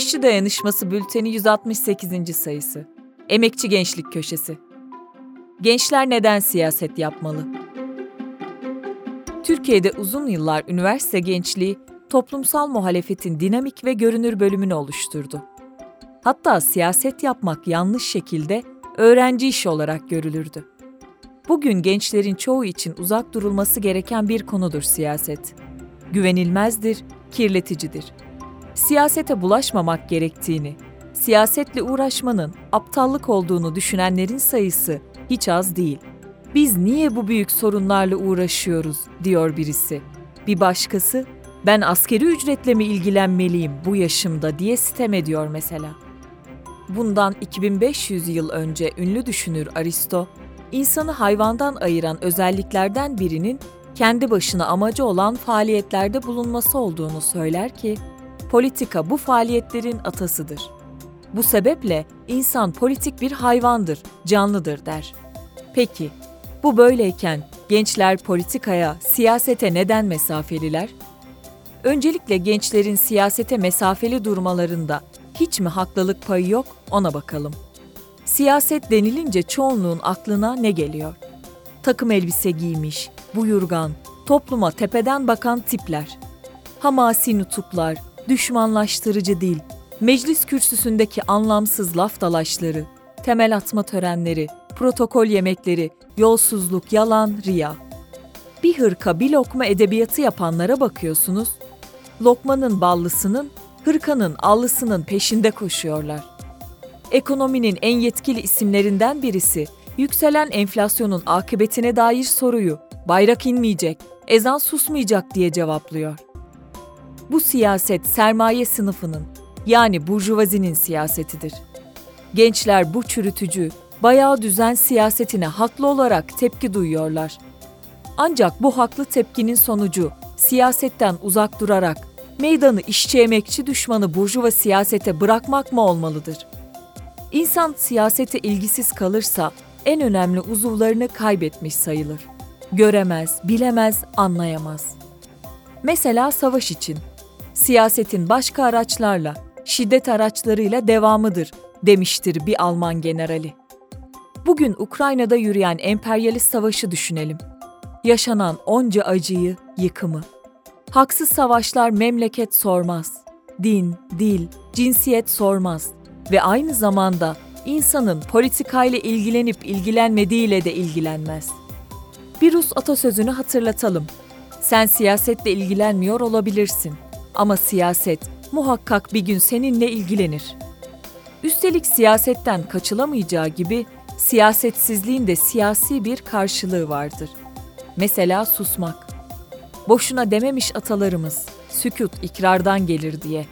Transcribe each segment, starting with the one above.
İşçi Dayanışması Bülteni 168. sayısı. Emekçi Gençlik Köşesi. Gençler neden siyaset yapmalı? Türkiye'de uzun yıllar üniversite gençliği toplumsal muhalefetin dinamik ve görünür bölümünü oluşturdu. Hatta siyaset yapmak yanlış şekilde öğrenci işi olarak görülürdü. Bugün gençlerin çoğu için uzak durulması gereken bir konudur siyaset. Güvenilmezdir, kirleticidir siyasete bulaşmamak gerektiğini, siyasetle uğraşmanın aptallık olduğunu düşünenlerin sayısı hiç az değil. Biz niye bu büyük sorunlarla uğraşıyoruz diyor birisi. Bir başkası ben askeri ücretle mi ilgilenmeliyim bu yaşımda diye sitem ediyor mesela. Bundan 2500 yıl önce ünlü düşünür Aristo, insanı hayvandan ayıran özelliklerden birinin kendi başına amacı olan faaliyetlerde bulunması olduğunu söyler ki, Politika bu faaliyetlerin atasıdır. Bu sebeple insan politik bir hayvandır, canlıdır der. Peki, bu böyleyken gençler politikaya, siyasete neden mesafeliler? Öncelikle gençlerin siyasete mesafeli durmalarında hiç mi haklılık payı yok ona bakalım. Siyaset denilince çoğunluğun aklına ne geliyor? Takım elbise giymiş, buyurgan, topluma tepeden bakan tipler. Hamasi nutuklar, düşmanlaştırıcı dil, meclis kürsüsündeki anlamsız laf dalaşları, temel atma törenleri, protokol yemekleri, yolsuzluk, yalan, riya. Bir hırka bir lokma edebiyatı yapanlara bakıyorsunuz, lokmanın ballısının, hırkanın allısının peşinde koşuyorlar. Ekonominin en yetkili isimlerinden birisi, yükselen enflasyonun akıbetine dair soruyu bayrak inmeyecek, ezan susmayacak diye cevaplıyor. Bu siyaset sermaye sınıfının yani burjuvazinin siyasetidir. Gençler bu çürütücü, bayağı düzen siyasetine haklı olarak tepki duyuyorlar. Ancak bu haklı tepkinin sonucu siyasetten uzak durarak meydanı işçi emekçi düşmanı burjuva siyasete bırakmak mı olmalıdır? İnsan siyasete ilgisiz kalırsa en önemli uzuvlarını kaybetmiş sayılır. Göremez, bilemez, anlayamaz. Mesela savaş için siyasetin başka araçlarla, şiddet araçlarıyla devamıdır demiştir bir Alman generali. Bugün Ukrayna'da yürüyen emperyalist savaşı düşünelim. Yaşanan onca acıyı, yıkımı. Haksız savaşlar memleket sormaz. Din, dil, cinsiyet sormaz ve aynı zamanda insanın politikayla ilgilenip ilgilenmediğiyle de ilgilenmez. Bir Rus atasözünü hatırlatalım. Sen siyasetle ilgilenmiyor olabilirsin ama siyaset muhakkak bir gün seninle ilgilenir. Üstelik siyasetten kaçılamayacağı gibi siyasetsizliğin de siyasi bir karşılığı vardır. Mesela susmak. Boşuna dememiş atalarımız, sükut ikrardan gelir diye.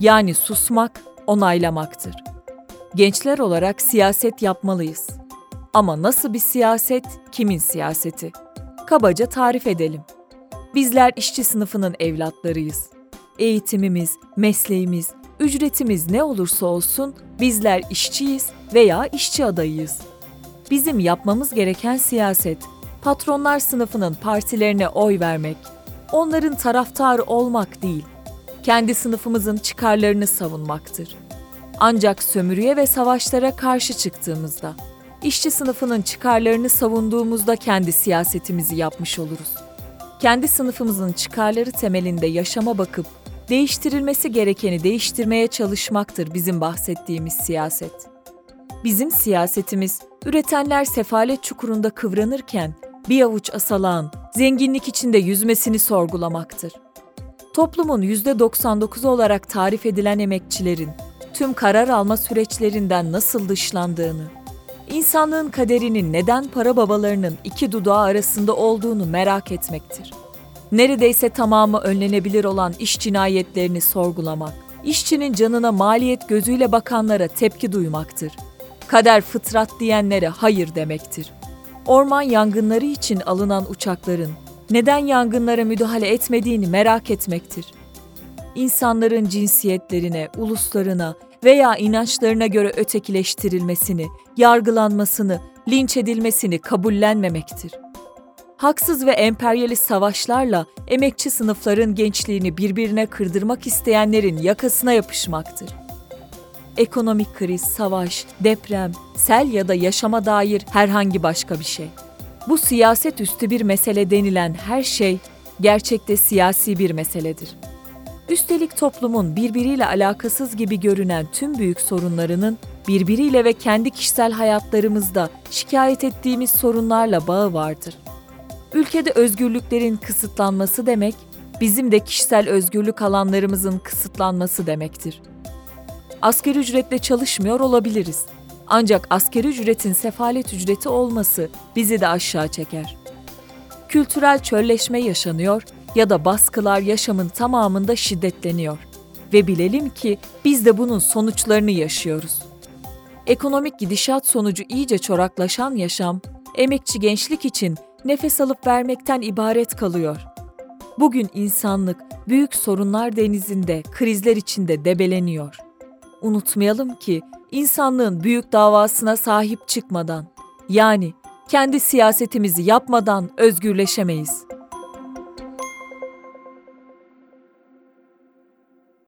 Yani susmak onaylamaktır. Gençler olarak siyaset yapmalıyız. Ama nasıl bir siyaset, kimin siyaseti? Kabaca tarif edelim. Bizler işçi sınıfının evlatlarıyız eğitimimiz, mesleğimiz, ücretimiz ne olursa olsun bizler işçiyiz veya işçi adayıyız. Bizim yapmamız gereken siyaset, patronlar sınıfının partilerine oy vermek, onların taraftarı olmak değil, kendi sınıfımızın çıkarlarını savunmaktır. Ancak sömürüye ve savaşlara karşı çıktığımızda, işçi sınıfının çıkarlarını savunduğumuzda kendi siyasetimizi yapmış oluruz. Kendi sınıfımızın çıkarları temelinde yaşama bakıp değiştirilmesi gerekeni değiştirmeye çalışmaktır bizim bahsettiğimiz siyaset. Bizim siyasetimiz üretenler sefalet çukurunda kıvranırken bir avuç asalağın zenginlik içinde yüzmesini sorgulamaktır. Toplumun %99 olarak tarif edilen emekçilerin tüm karar alma süreçlerinden nasıl dışlandığını, insanlığın kaderinin neden para babalarının iki dudağı arasında olduğunu merak etmektir neredeyse tamamı önlenebilir olan iş cinayetlerini sorgulamak, işçinin canına maliyet gözüyle bakanlara tepki duymaktır. Kader fıtrat diyenlere hayır demektir. Orman yangınları için alınan uçakların neden yangınlara müdahale etmediğini merak etmektir. İnsanların cinsiyetlerine, uluslarına veya inançlarına göre ötekileştirilmesini, yargılanmasını, linç edilmesini kabullenmemektir.'' Haksız ve emperyalist savaşlarla emekçi sınıfların gençliğini birbirine kırdırmak isteyenlerin yakasına yapışmaktır. ekonomik kriz, savaş, deprem, sel ya da yaşama dair herhangi başka bir şey. Bu siyaset üstü bir mesele denilen her şey gerçekte siyasi bir meseledir. Üstelik toplumun birbiriyle alakasız gibi görünen tüm büyük sorunlarının birbiriyle ve kendi kişisel hayatlarımızda şikayet ettiğimiz sorunlarla bağı vardır. Ülkede özgürlüklerin kısıtlanması demek, bizim de kişisel özgürlük alanlarımızın kısıtlanması demektir. Asgari ücretle çalışmıyor olabiliriz. Ancak asgari ücretin sefalet ücreti olması bizi de aşağı çeker. Kültürel çölleşme yaşanıyor ya da baskılar yaşamın tamamında şiddetleniyor ve bilelim ki biz de bunun sonuçlarını yaşıyoruz. Ekonomik gidişat sonucu iyice çoraklaşan yaşam, emekçi gençlik için nefes alıp vermekten ibaret kalıyor. Bugün insanlık büyük sorunlar denizinde, krizler içinde debeleniyor. Unutmayalım ki insanlığın büyük davasına sahip çıkmadan, yani kendi siyasetimizi yapmadan özgürleşemeyiz.